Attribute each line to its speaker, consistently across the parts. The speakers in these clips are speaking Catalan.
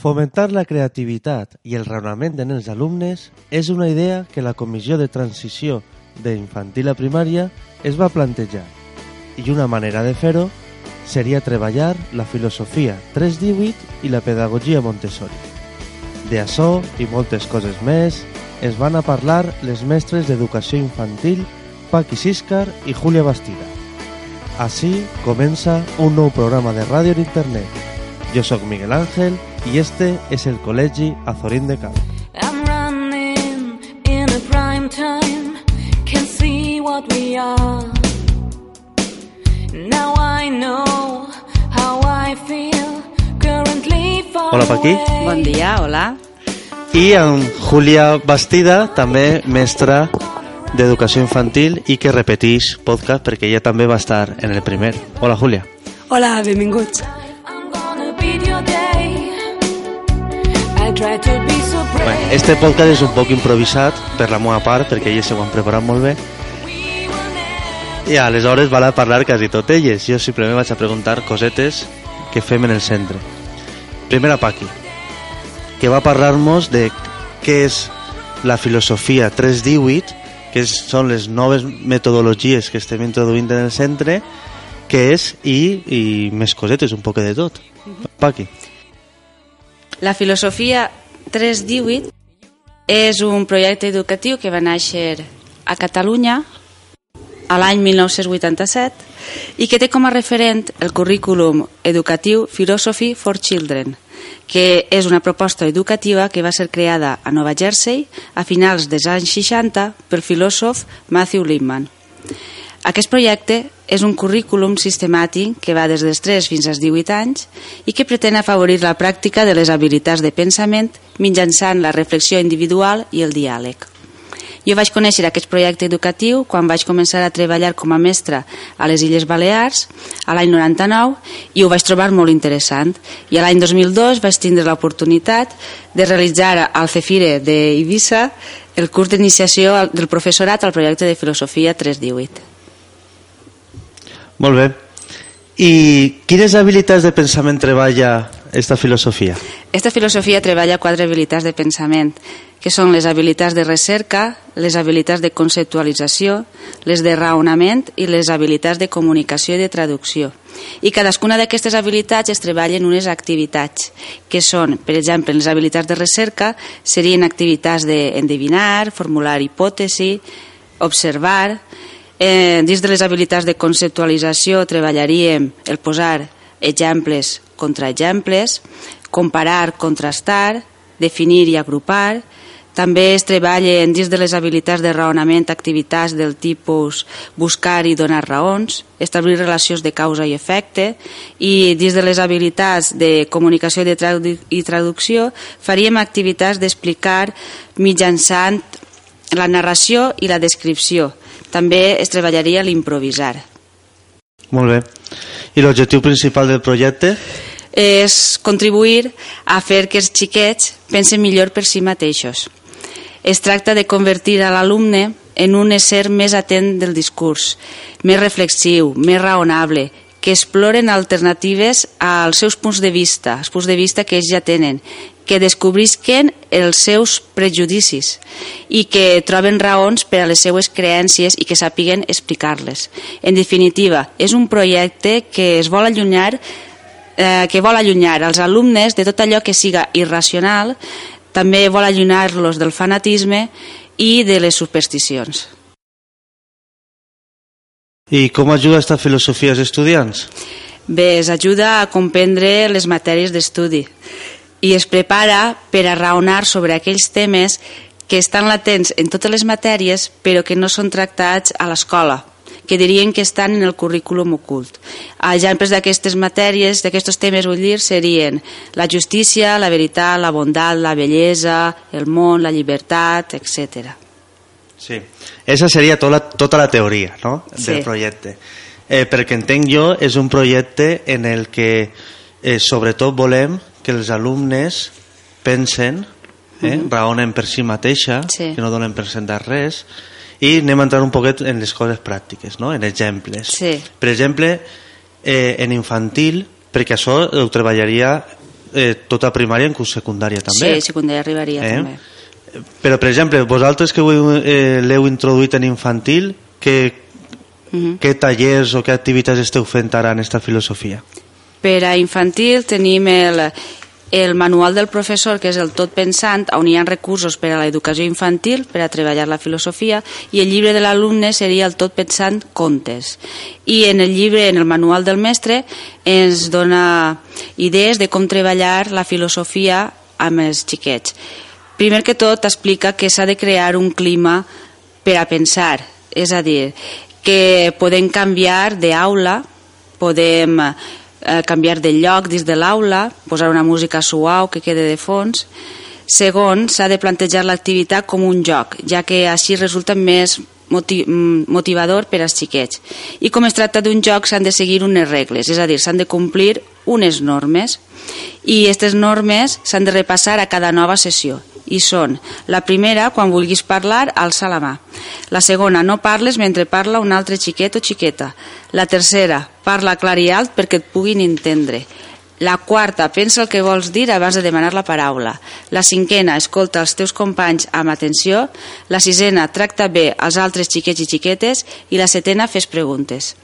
Speaker 1: Fomentar la creativitat i el raonament en els alumnes és una idea que la Comissió de Transició d'infantil a primària es va plantejar i una manera de fer-ho seria treballar la filosofia 318 i la pedagogia Montessori. De açò i moltes coses més es van a parlar les mestres d'educació infantil Paqui Siscar i Júlia Bastida. Així comença un nou programa de ràdio en internet. Jo sóc Miguel Ángel i este és el Col·legi Azorín de Camp.
Speaker 2: I'm running in a prime time. Can see what we are. Now I know how I feel. Currently far
Speaker 1: Hola, Paqui.
Speaker 2: away.
Speaker 3: Bon dia, hola.
Speaker 1: I amb Júlia Bastida, també mestra d'educació infantil i que repeteix podcast perquè ella també va estar en el primer. Hola, Júlia.
Speaker 3: Hola, benvinguts.
Speaker 1: Bé, este podcast és un poc improvisat per la meva part perquè elles s'ho han preparat molt bé i aleshores val a parlar quasi tot elles. Jo simplement vaig a preguntar cosetes que fem en el centre. Primera Paqui, que va parlar-nos de què és la filosofia 318, que són les noves metodologies que estem introduint en el centre, què és i, i més cosetes, un poc de tot. Paqui.
Speaker 3: La filosofia 318 és un projecte educatiu que va néixer a Catalunya a l'any 1987 i que té com a referent el currículum educatiu Philosophy for Children, que és una proposta educativa que va ser creada a Nova Jersey a finals dels anys 60 pel filòsof Matthew Lipman. Aquest projecte és un currículum sistemàtic que va des dels 3 fins als 18 anys i que pretén afavorir la pràctica de les habilitats de pensament mitjançant la reflexió individual i el diàleg. Jo vaig conèixer aquest projecte educatiu quan vaig començar a treballar com a mestra a les Illes Balears a l'any 99 i ho vaig trobar molt interessant. I a l'any 2002 vaig tindre l'oportunitat de realitzar al Cefire d'Eivissa el curs d'iniciació del professorat al projecte de filosofia 318.
Speaker 1: Molt bé. I quines habilitats de pensament treballa esta filosofia?
Speaker 3: Esta filosofia treballa quatre habilitats de pensament, que són les habilitats de recerca, les habilitats de conceptualització, les de raonament i les habilitats de comunicació i de traducció. I cadascuna d'aquestes habilitats es treballen unes activitats, que són, per exemple, les habilitats de recerca serien activitats d'endevinar, formular hipòtesi, observar, Eh, dins de les habilitats de conceptualització treballaríem el posar exemples contra exemples, comparar, contrastar, definir i agrupar. També es treballen dins de les habilitats de raonament activitats del tipus buscar i donar raons, establir relacions de causa i efecte i dins de les habilitats de comunicació i traducció faríem activitats d'explicar mitjançant la narració i la descripció. També es treballaria l'improvisar.
Speaker 1: Molt bé. I l'objectiu principal del projecte?
Speaker 3: És contribuir a fer que els xiquets pensen millor per si mateixos. Es tracta de convertir a l'alumne en un ésser més atent del discurs, més reflexiu, més raonable, que exploren alternatives als seus punts de vista, els punts de vista que ells ja tenen, que descobrisquen els seus prejudicis i que troben raons per a les seues creències i que sàpiguen explicar-les. En definitiva, és un projecte que es vol allunyar eh, que vol allunyar els alumnes de tot allò que siga irracional, també vol allunyar-los del fanatisme i de les supersticions.
Speaker 1: I com ajuda esta filosofia als estudiants?
Speaker 3: Bé, es ajuda a comprendre les matèries d'estudi i es prepara per a raonar sobre aquells temes que estan latents en totes les matèries però que no són tractats a l'escola que dirien que estan en el currículum ocult. Exemples d'aquestes matèries, d'aquests temes, vull dir, serien la justícia, la veritat, la bondat, la bellesa, el món, la llibertat, etc.
Speaker 1: Sí. Esa seria tota la, tota la teoria no?
Speaker 3: Sí.
Speaker 1: del projecte. Eh, perquè entenc jo, és un projecte en el que eh, sobretot volem que els alumnes pensen, eh, raonen per si mateixa,
Speaker 3: Sí.
Speaker 1: que no donen per sentar res, i anem a entrar un poquet en les coses pràctiques, no? en exemples.
Speaker 3: Sí.
Speaker 1: Per exemple, eh, en infantil, perquè això ho treballaria eh, tota primària en curs secundària també.
Speaker 3: Sí, secundària arribaria
Speaker 1: Eh?
Speaker 3: també.
Speaker 1: Però, per exemple, vosaltres que eh, l'heu introduït en infantil, què,
Speaker 3: Mhm.
Speaker 1: què tallers o què activitats esteu fent ara en esta filosofia?
Speaker 3: Per a infantil tenim el, el manual del professor, que és el tot pensant, on hi ha recursos per a l'educació infantil, per a treballar la filosofia, i el llibre de l'alumne seria el tot pensant contes. I en el llibre, en el manual del mestre, ens dona idees de com treballar la filosofia amb els xiquets. Primer que tot, explica que s'ha de crear un clima per a pensar, és a dir, que podem canviar d'aula, podem eh, canviar de lloc dins de l'aula, posar una música suau que quede de fons. Segon, s'ha de plantejar l'activitat com un joc, ja que així resulta més mm, motivador per als xiquets. I com es tracta d'un joc s'han de seguir unes regles, és a dir, s'han de complir unes normes i aquestes normes s'han de repassar a cada nova sessió i són la primera, quan vulguis parlar, alça la mà. La segona, no parles mentre parla un altre xiquet o xiqueta. La tercera, parla clar i alt perquè et puguin entendre. La quarta, pensa el que vols dir abans de demanar la paraula. La cinquena, escolta els teus companys amb atenció. La sisena, tracta bé els altres xiquets i xiquetes. I la setena, fes preguntes.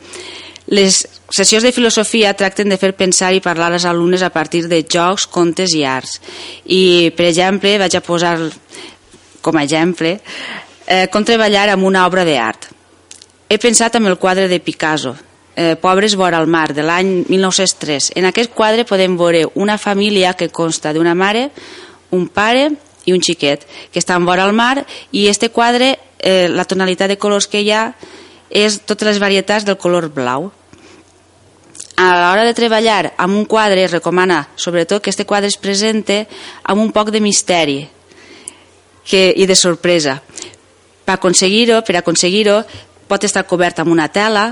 Speaker 3: Les sessions de filosofia tracten de fer pensar i parlar als alumnes a partir de jocs, contes i arts. I, per exemple, vaig a posar com a exemple eh, com treballar amb una obra d'art. He pensat en el quadre de Picasso, eh, Pobres vora el mar, de l'any 1903. En aquest quadre podem veure una família que consta d'una mare, un pare i un xiquet, que estan vora el mar, i este quadre, eh, la tonalitat de colors que hi ha, és totes les varietats del color blau. A l'hora de treballar amb un quadre es recomana sobretot que este quadre es presente amb un poc de misteri que, i de sorpresa. Per aconseguir-ho, per aconseguir-ho, pot estar cobert amb una tela,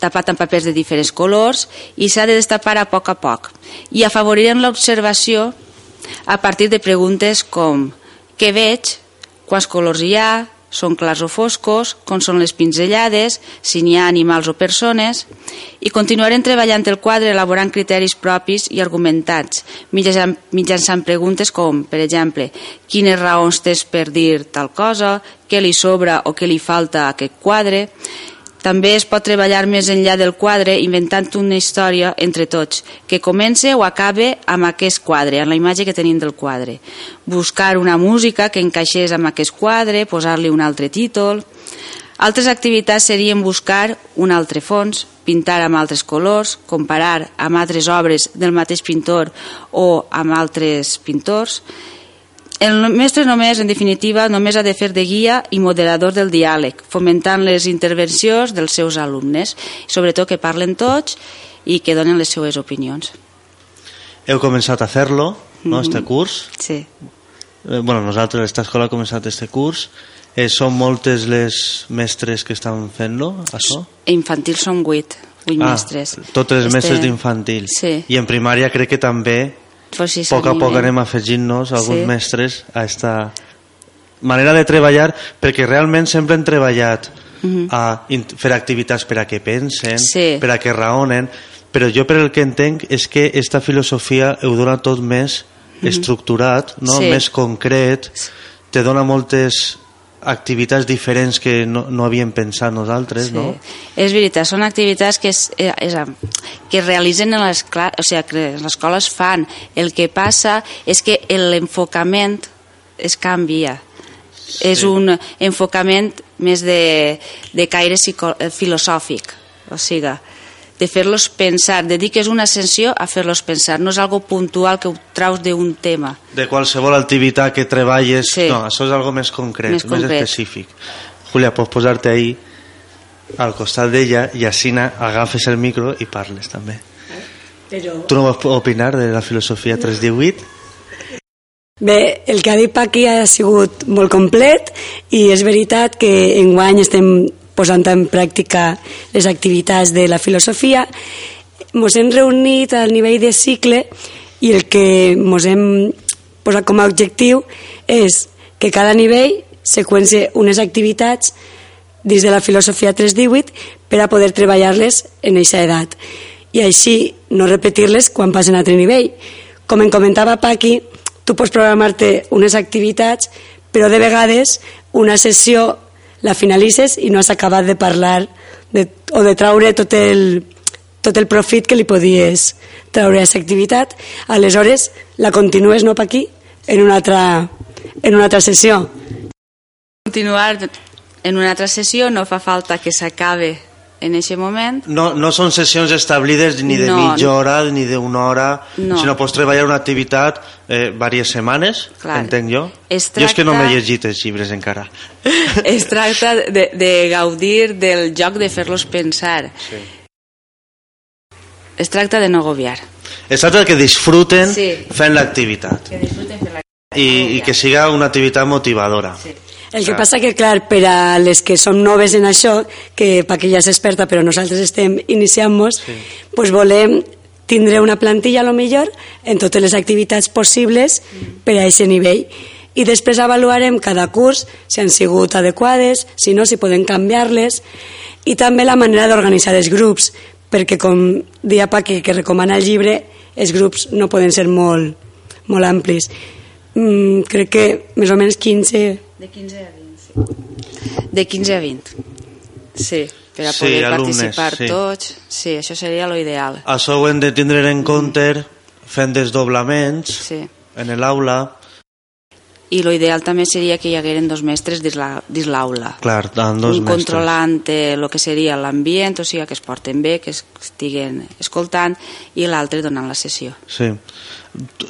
Speaker 3: tapat amb papers de diferents colors i s'ha de destapar a poc a poc. I afavorirem l'observació a partir de preguntes com què veig, quants colors hi ha, són clars o foscos, com són les pinzellades, si n'hi ha animals o persones, i continuarem treballant el quadre elaborant criteris propis i argumentats, mitjançant, mitjançant preguntes com, per exemple, quines raons tens per dir tal cosa, què li sobra o què li falta a aquest quadre, també es pot treballar més enllà del quadre inventant una història entre tots, que comence o acabe amb aquest quadre, amb la imatge que tenim del quadre. Buscar una música que encaixés amb aquest quadre, posar-li un altre títol... Altres activitats serien buscar un altre fons, pintar amb altres colors, comparar amb altres obres del mateix pintor o amb altres pintors, el mestre només, en definitiva, només ha de fer de guia i moderador del diàleg, fomentant les intervencions dels seus alumnes, sobretot que parlen tots i que donen les seues opinions.
Speaker 1: Heu començat a fer-lo, no, este curs.
Speaker 3: Sí.
Speaker 1: Eh, bueno, nosaltres, esta escola, ha començat este curs. Eh, són moltes les mestres que estan fent-lo, això?
Speaker 3: Infantil són vuit, vuit
Speaker 1: Ah,
Speaker 3: mestres.
Speaker 1: totes les
Speaker 3: Este-
Speaker 1: mestres d'infantil.
Speaker 3: Sí.
Speaker 1: I en primària crec que també,
Speaker 3: Pues sí,
Speaker 1: a poc a poc anem afegint-nos alguns
Speaker 3: Sí.
Speaker 1: mestres a esta manera de treballar, perquè realment sempre hem treballat a in- fer activitats per a que pensen,
Speaker 3: Mhm. Sí.
Speaker 1: per a que raonen, però jo per el que entenc és que esta filosofia ho dona tot més estructurat, no?
Speaker 3: Mhm. Sí.
Speaker 1: més concret, te dona moltes activitats diferents que no, no havíem pensat nosaltres,
Speaker 3: Sí.
Speaker 1: no?
Speaker 3: És veritat, són activitats que, es, eh, és, que es realitzen en les o sigui, que les escoles fan. El que passa és que l'enfocament es canvia. Sí. És un enfocament més de, de caire psico, eh, filosòfic, o sigui, de fer-los pensar, dediques una sessió a fer-los pensar, no és algo puntual que ho traus d'un tema.
Speaker 1: De qualsevol activitat que treballes,
Speaker 3: Sí.
Speaker 1: no, això és algo més concret,
Speaker 3: Més
Speaker 1: més,
Speaker 3: concret.
Speaker 1: específic. Julia, pots posar-te ahí al costat d'ella i així agafes el micro i parles també.
Speaker 4: Però...
Speaker 1: Tu no vols opinar de la filosofia 318?
Speaker 4: Bé, el que ha dit Paqui ha sigut molt complet i és veritat que enguany estem posant en pràctica les activitats de la filosofia. Ens hem reunit al nivell de cicle i el que ens hem posat com a objectiu és que cada nivell seqüencie unes activitats dins de la filosofia 318 per a poder treballar-les en aquesta edat i així no repetir-les quan passen a altre nivell com em comentava Paqui, tu pots programar-te unes activitats, però de vegades una sessió la finalitzes i no has acabat de parlar de, o de traure tot el, tot el profit que li podies treure a aquesta activitat. Aleshores, la continues, no, Paqui? En una altra, en una altra sessió.
Speaker 3: Continuar en una altra sessió no fa falta que s'acabe en aquest moment.
Speaker 1: No, no són sessions establides ni de
Speaker 3: No.
Speaker 1: mitja hora ni d'una hora,
Speaker 3: No.
Speaker 1: sinó pots treballar una activitat eh, diverses setmanes,
Speaker 3: Clar.
Speaker 1: entenc jo.
Speaker 3: Es
Speaker 1: Jo és que no
Speaker 3: tracta-
Speaker 1: m'he llegit els llibres encara.
Speaker 3: es tracta de, de gaudir del joc de fer-los pensar.
Speaker 1: Sí.
Speaker 3: Es tracta de no agobiar.
Speaker 1: Es tracta que disfruten
Speaker 3: Sí.
Speaker 1: fent l'activitat
Speaker 3: Que disfruten fer la...
Speaker 1: i, i que siga una activitat motivadora.
Speaker 3: Sí.
Speaker 4: El que passa que, clar, per a les que som noves en això, que Paqui ja és experta, però nosaltres estem iniciant-nos, sí. pues volem tindre una plantilla, a lo millor, en totes les activitats possibles per a aquest nivell. I després avaluarem cada curs si han sigut adequades, si no, si podem canviar-les, i també la manera d'organitzar els grups, perquè com deia Paqui, que recomana el llibre, els grups no poden ser molt, molt amplis. Mm, crec que més o menys 15
Speaker 3: De 15 a 20, sí. De 15 a 20. Sí, per a
Speaker 1: Sí,
Speaker 3: poder
Speaker 1: alumnes,
Speaker 3: participar
Speaker 1: sí.
Speaker 3: tots. Sí, això seria lo ideal.
Speaker 1: Això ho hem de tindre en compte fent desdoblaments
Speaker 3: Sí.
Speaker 1: en l'aula.
Speaker 3: I lo ideal també seria que hi hagueren dos mestres dins la- dins l'aula.
Speaker 1: Clar, amb dos
Speaker 3: un
Speaker 1: mestres.
Speaker 3: controlant el que seria l'ambient, o sigui, que es porten bé, que es- que estiguen escoltant, i l'altre donant la sessió.
Speaker 1: Sí.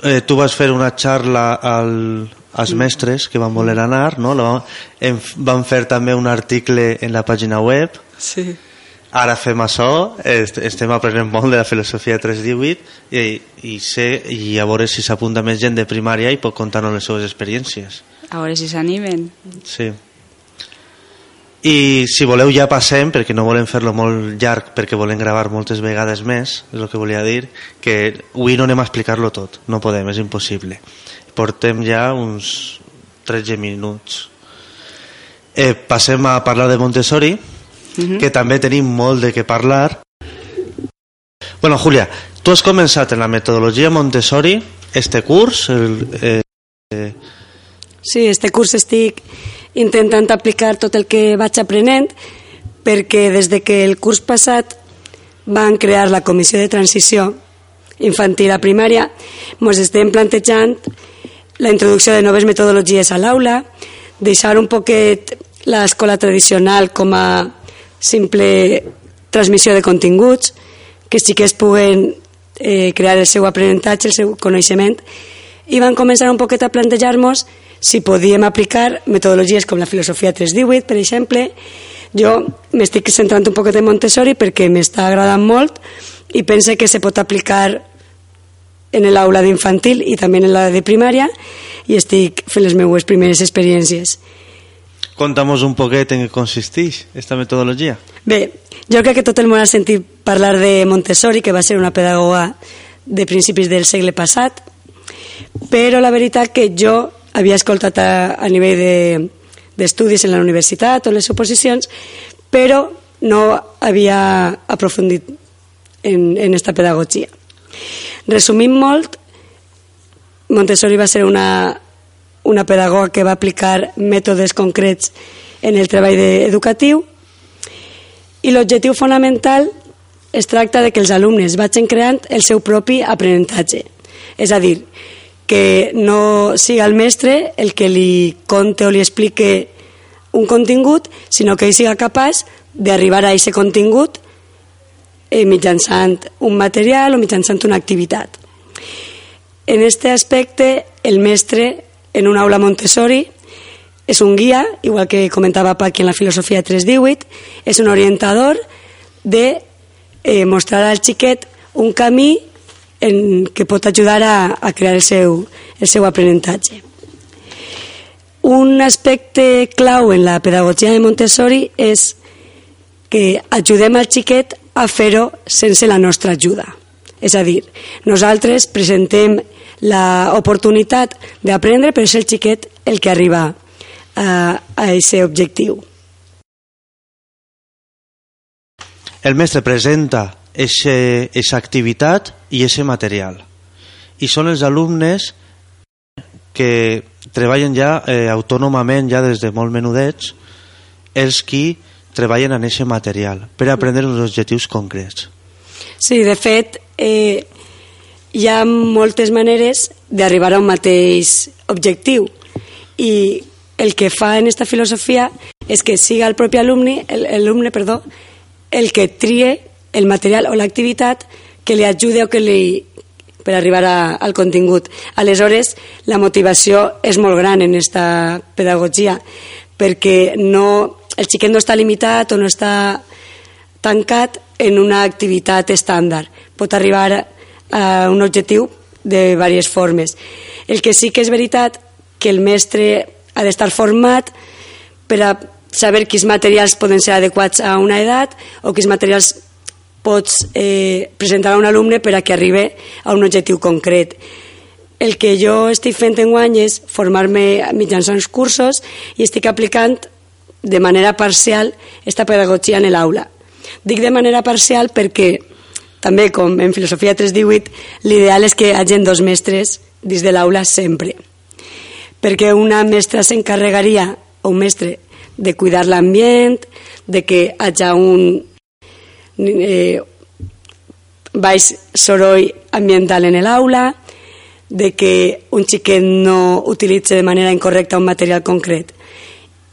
Speaker 1: Eh, tu vas fer una xarra al, als mestres que van voler anar, no? La em, van fer també un article en la pàgina web.
Speaker 3: Sí.
Speaker 1: Ara fem això, est estem aprenent molt de la filosofia 318 i, i, sé, i a veure si s'apunta més gent de primària i pot contar-nos les seves experiències.
Speaker 3: A veure si s'animen.
Speaker 1: Sí. I si voleu ja passem, perquè no volem fer-lo molt llarg, perquè volem gravar moltes vegades més, és el que volia dir, que avui no anem a explicar-lo tot, no podem, és impossible. Portem ja uns 13 minuts. Eh, passem a parlar de Montessori, que també tenim molt de què parlar. Bueno, Julia, tu has començat en la metodologia Montessori este curs, el, eh,
Speaker 4: Sí, este curs estic intentant aplicar tot el que vaig aprenent perquè des de que el curs passat van crear la comissió de transició infantil a primària ens estem plantejant la introducció de noves metodologies a l'aula, deixar un poquet l'escola tradicional com a simple transmissió de continguts, que els xiquets puguen eh, crear el seu aprenentatge, el seu coneixement, i van començar un poquet a plantejar-nos si podíem aplicar metodologies com la filosofia 318, per exemple. Jo m'estic centrant un poquet en Montessori perquè m'està agradant molt i pense que se pot aplicar en l'aula d'infantil i també en la de primària i estic fent les meues primeres experiències.
Speaker 1: Contamos un poquet en què consisteix esta metodologia.
Speaker 4: Bé, jo crec que tot el món ha sentit parlar de Montessori, que va ser una pedagoga de principis del segle passat, però la veritat que jo havia escoltat a, a nivell de- d'estudis en la universitat o les oposicions, però no havia aprofundit en, en esta pedagogia. Resumint molt, Montessori va ser una, una pedagoga que va aplicar mètodes concrets en el treball de- educatiu i l'objectiu fonamental es tracta de que els alumnes vagin creant el seu propi aprenentatge. És a dir, que no siga el mestre el que li conte o li explique un contingut, sinó que ell siga capaç d'arribar a aquest contingut eh, mitjançant un material o mitjançant una activitat. En este aspecte, el mestre en una aula Montessori és un guia, igual que comentava Paqui en la filosofia 318, és un orientador de eh, mostrar al xiquet un camí en, que pot ajudar a, a crear el seu, el seu aprenentatge. Un aspecte clau en la pedagogia de Montessori és que ajudem al xiquet a fer-ho sense la nostra ajuda. És a dir, nosaltres presentem l'oportunitat d'aprendre, però és el xiquet el que arriba a a aquest objectiu.
Speaker 1: El mestre presenta esa activitat i ese material. i són els alumnes que treballen ja eh, autònomament, ja des de molt menudets, els qui treballen en aquest material per aprendre els objectius concrets.
Speaker 4: Sí, de fet, eh, hi ha moltes maneres d'arribar a un mateix objectiu i el que fa en esta filosofia és que siga el propi alumne, el, alumne perdó, el que trie el material o l'activitat que li ajude o que li, per arribar a, al contingut. Aleshores, la motivació és molt gran en aquesta pedagogia, perquè no, el xiquet no està limitat o no està tancat en una activitat estàndard. Pot arribar a un objectiu de diverses formes. El que sí que és veritat que el mestre ha d'estar format per a saber quins materials poden ser adequats a una edat o quins materials pots eh, presentar a un alumne per a que arribi a un objectiu concret. El que jo estic fent en guany és formar-me mitjançant cursos i estic aplicant de manera parcial esta pedagogia en l'aula. Dic de manera parcial perquè també, com en Filosofia 318, l'ideal és que hi hagi dos mestres dins de l'aula sempre. Perquè una mestra s'encarregaria, o un mestre, de cuidar l'ambient, de que hi hagi un, eh, baix soroll ambiental en l'aula, de que un xiquet no utilitzi de manera incorrecta un material concret.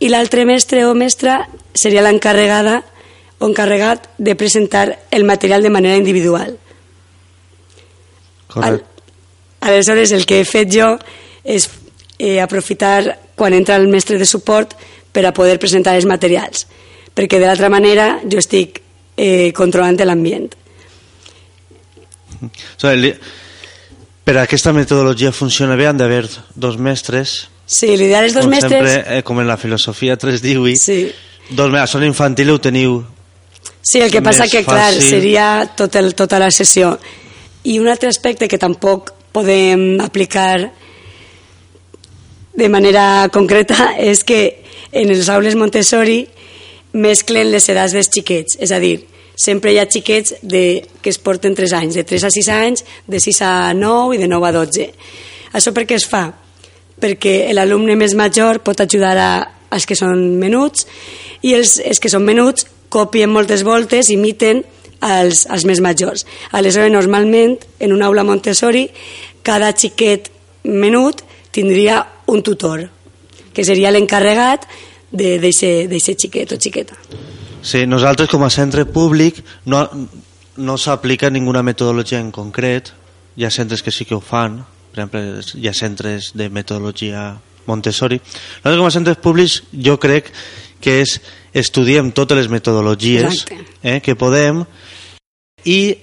Speaker 4: I l'altre mestre o mestra seria l'encarregada o encarregat de presentar el material de manera individual.
Speaker 1: Correcte.
Speaker 4: Al, aleshores, el que he fet jo és eh, aprofitar quan entra el mestre de suport per a poder presentar els materials, perquè de l'altra manera jo estic eh, controlant l'ambient.
Speaker 1: Per a aquesta metodologia funciona bé han d'haver dos mestres
Speaker 4: Sí, l'ideal és dos
Speaker 1: com
Speaker 4: mestres...
Speaker 1: sempre, eh, com en la filosofia 318
Speaker 4: Sí.
Speaker 1: dos mestres, són infantil ho teniu
Speaker 4: Sí, el que passa que, clar,
Speaker 1: fàcil.
Speaker 4: seria tot el, tota la sessió. I un altre aspecte que tampoc podem aplicar de manera concreta és que en els aules Montessori mesclen les edats dels xiquets, és a dir, sempre hi ha xiquets de, que es porten 3 anys, de 3 a 6 anys, de 6 a 9 i de 9 a 12. Això per què es fa? Perquè l'alumne més major pot ajudar a, als que són menuts i els, els que són menuts copien moltes voltes, imiten als, als més majors. Aleshores, normalment, en una aula Montessori, cada xiquet menut tindria un tutor, que seria l'encarregat d'aquest xiquet o xiqueta.
Speaker 1: Sí, nosaltres com a centre públic no, no s'aplica ninguna metodologia en concret. Hi ha centres que sí que ho fan, per exemple, hi ha centres de metodologia Montessori. Nosaltres com a centres públics jo crec que és estudiem totes les metodologies
Speaker 4: Exacte.
Speaker 1: eh, que podem i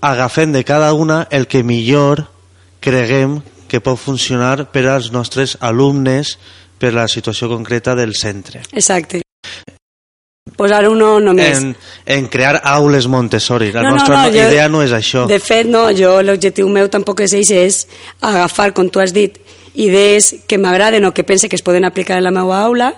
Speaker 1: agafem de cada una el que millor creguem que pot funcionar per als nostres alumnes per la situació concreta del centre.
Speaker 4: Exacte. Posar uno només.
Speaker 1: En, en crear aules Montessori. La
Speaker 4: No, no,
Speaker 1: nostra
Speaker 4: no, jo-
Speaker 1: idea no és això.
Speaker 4: De fet, no, jo l'objectiu meu tampoc és eix, és agafar, com tu has dit, idees que m'agraden o que pense que es poden aplicar en la meva aula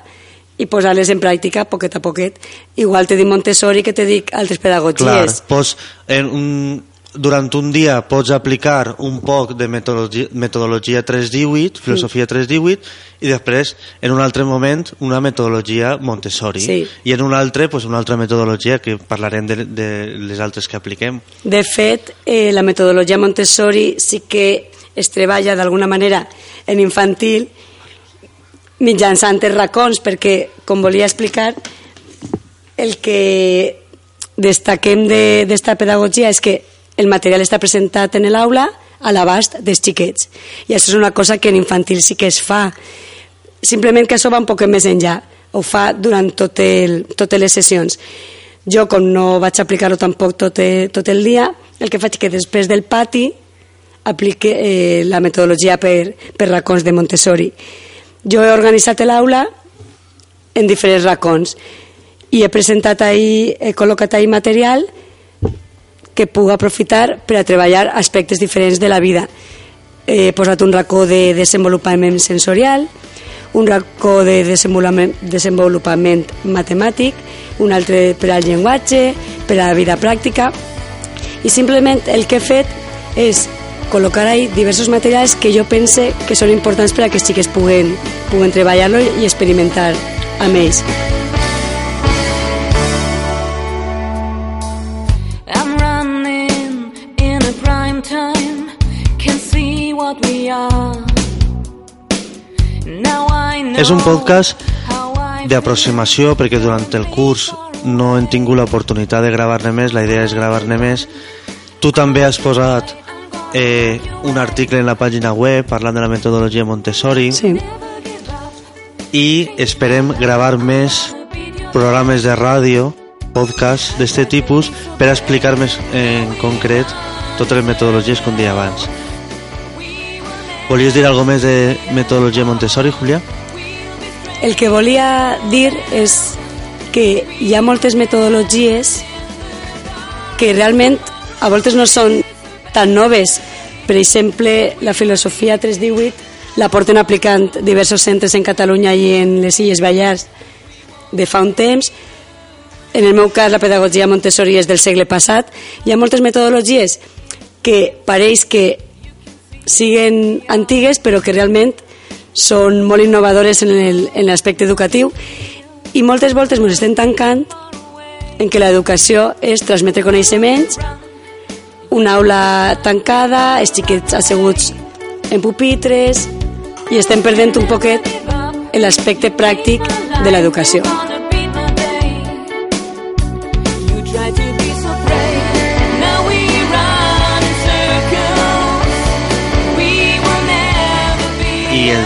Speaker 4: i posar-les en pràctica poquet a poquet. Igual te dic Montessori que te dic altres
Speaker 1: Clar,
Speaker 4: pedagogies.
Speaker 1: pots, en un, durant un dia pots aplicar un poc de metodologia, metodologia 318, filosofia 318, i després, en un altre moment, una metodologia Montessori.
Speaker 4: Sí.
Speaker 1: I en un altre, pues, una altra metodologia que parlarem de, de les altres que apliquem.
Speaker 4: De fet, eh, la metodologia Montessori sí que es treballa d'alguna manera en infantil mitjançant els racons, perquè, com volia explicar, el que destaquem de- d'esta de, pedagogia és que el material està presentat en l'aula a l'abast dels xiquets. I això és una cosa que en infantil sí que es fa. Simplement que això va un poc més enllà. Ho fa durant tot el, totes les sessions. Jo, com no vaig aplicar-ho tampoc tot, tot el dia, el que faig que després del pati aplique eh, la metodologia per, per racons de Montessori. Jo he organitzat l'aula en diferents racons i he presentat ahí, he col·locat ahí material que puc aprofitar per a treballar aspectes diferents de la vida. He posat un racó de desenvolupament sensorial, un racó de desenvolupament, desenvolupament matemàtic, un altre per al llenguatge, per a la vida pràctica, i simplement el que he fet és col·locar ahí diversos materials que jo pense que són importants per a que els xiques puguen, puguen treballar-lo i experimentar amb ells.
Speaker 1: És un podcast d'aproximació perquè durant el curs no hem tingut l'oportunitat de gravar-ne més, la idea és gravar-ne més. Tu també has posat eh, un article en la pàgina web parlant de la metodologia Montessori
Speaker 4: Sí.
Speaker 1: i esperem gravar més programes de ràdio, podcast d'este tipus per a explicar més en concret totes les metodologies com deia abans. Volies dir alguna més de metodologia Montessori, Julià?
Speaker 4: El que volia dir és que hi ha moltes metodologies que realment a voltes no són tan noves. Per exemple, la filosofia 318 la porten aplicant diversos centres en Catalunya i en les Illes Balears de fa un temps. En el meu cas, la pedagogia Montessori és del segle passat. Hi ha moltes metodologies que pareix que siguen antigues però que realment són molt innovadores en l'aspecte educatiu i moltes voltes ens estem tancant en que l'educació és transmetre coneixements, una aula tancada, els xiquets asseguts en pupitres i estem perdent un poquet l'aspecte pràctic de l'educació.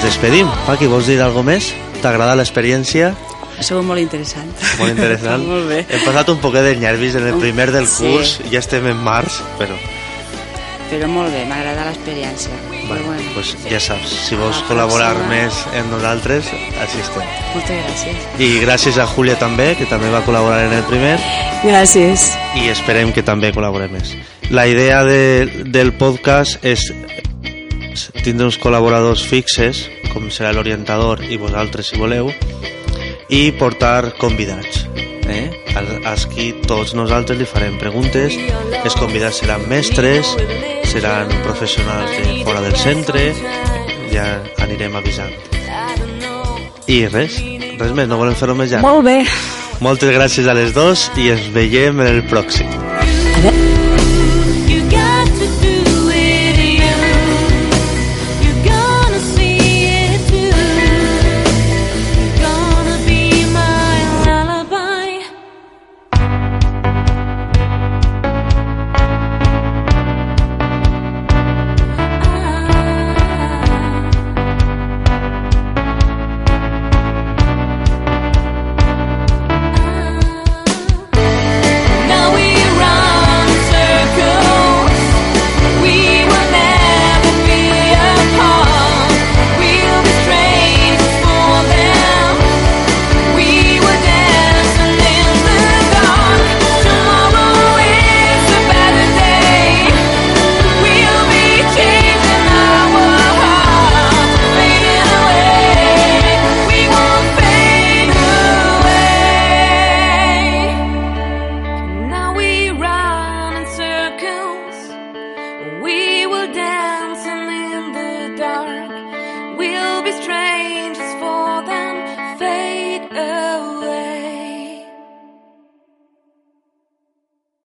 Speaker 1: Ens despedim. Paqui, vols dir alguna més? T'ha agradat l'experiència?
Speaker 3: Ha sigut molt interessant.
Speaker 1: Molt interessant.
Speaker 3: molt bé.
Speaker 1: Hem passat un poquet de nervis en el primer del
Speaker 3: Sí.
Speaker 1: curs, ja estem en març, però
Speaker 3: Però molt bé, m'agrada l'experiència. Però
Speaker 1: bueno,
Speaker 3: bueno,
Speaker 1: pues ja saps, si vols
Speaker 3: la
Speaker 1: col·laborar
Speaker 3: pròxima.
Speaker 1: més amb nosaltres, així estem.
Speaker 3: moltes gràcies.
Speaker 1: I gràcies a Júlia també, que també va col·laborar en el primer,
Speaker 4: Gràcies.
Speaker 1: i esperem que també col·laborem més. La idea de, del podcast és tindre uns col·laboradors fixes, com serà l'orientador i vosaltres si voleu, i portar convidats. Eh? Als, qui tots nosaltres li farem preguntes. Els convidats seran mestres, seran professionals de fora del centre, ja anirem avisant. I res, res més, no volem fer-ho més ja.
Speaker 4: Molt bé.
Speaker 1: Moltes gràcies a les dos i ens veiem en el pròxim.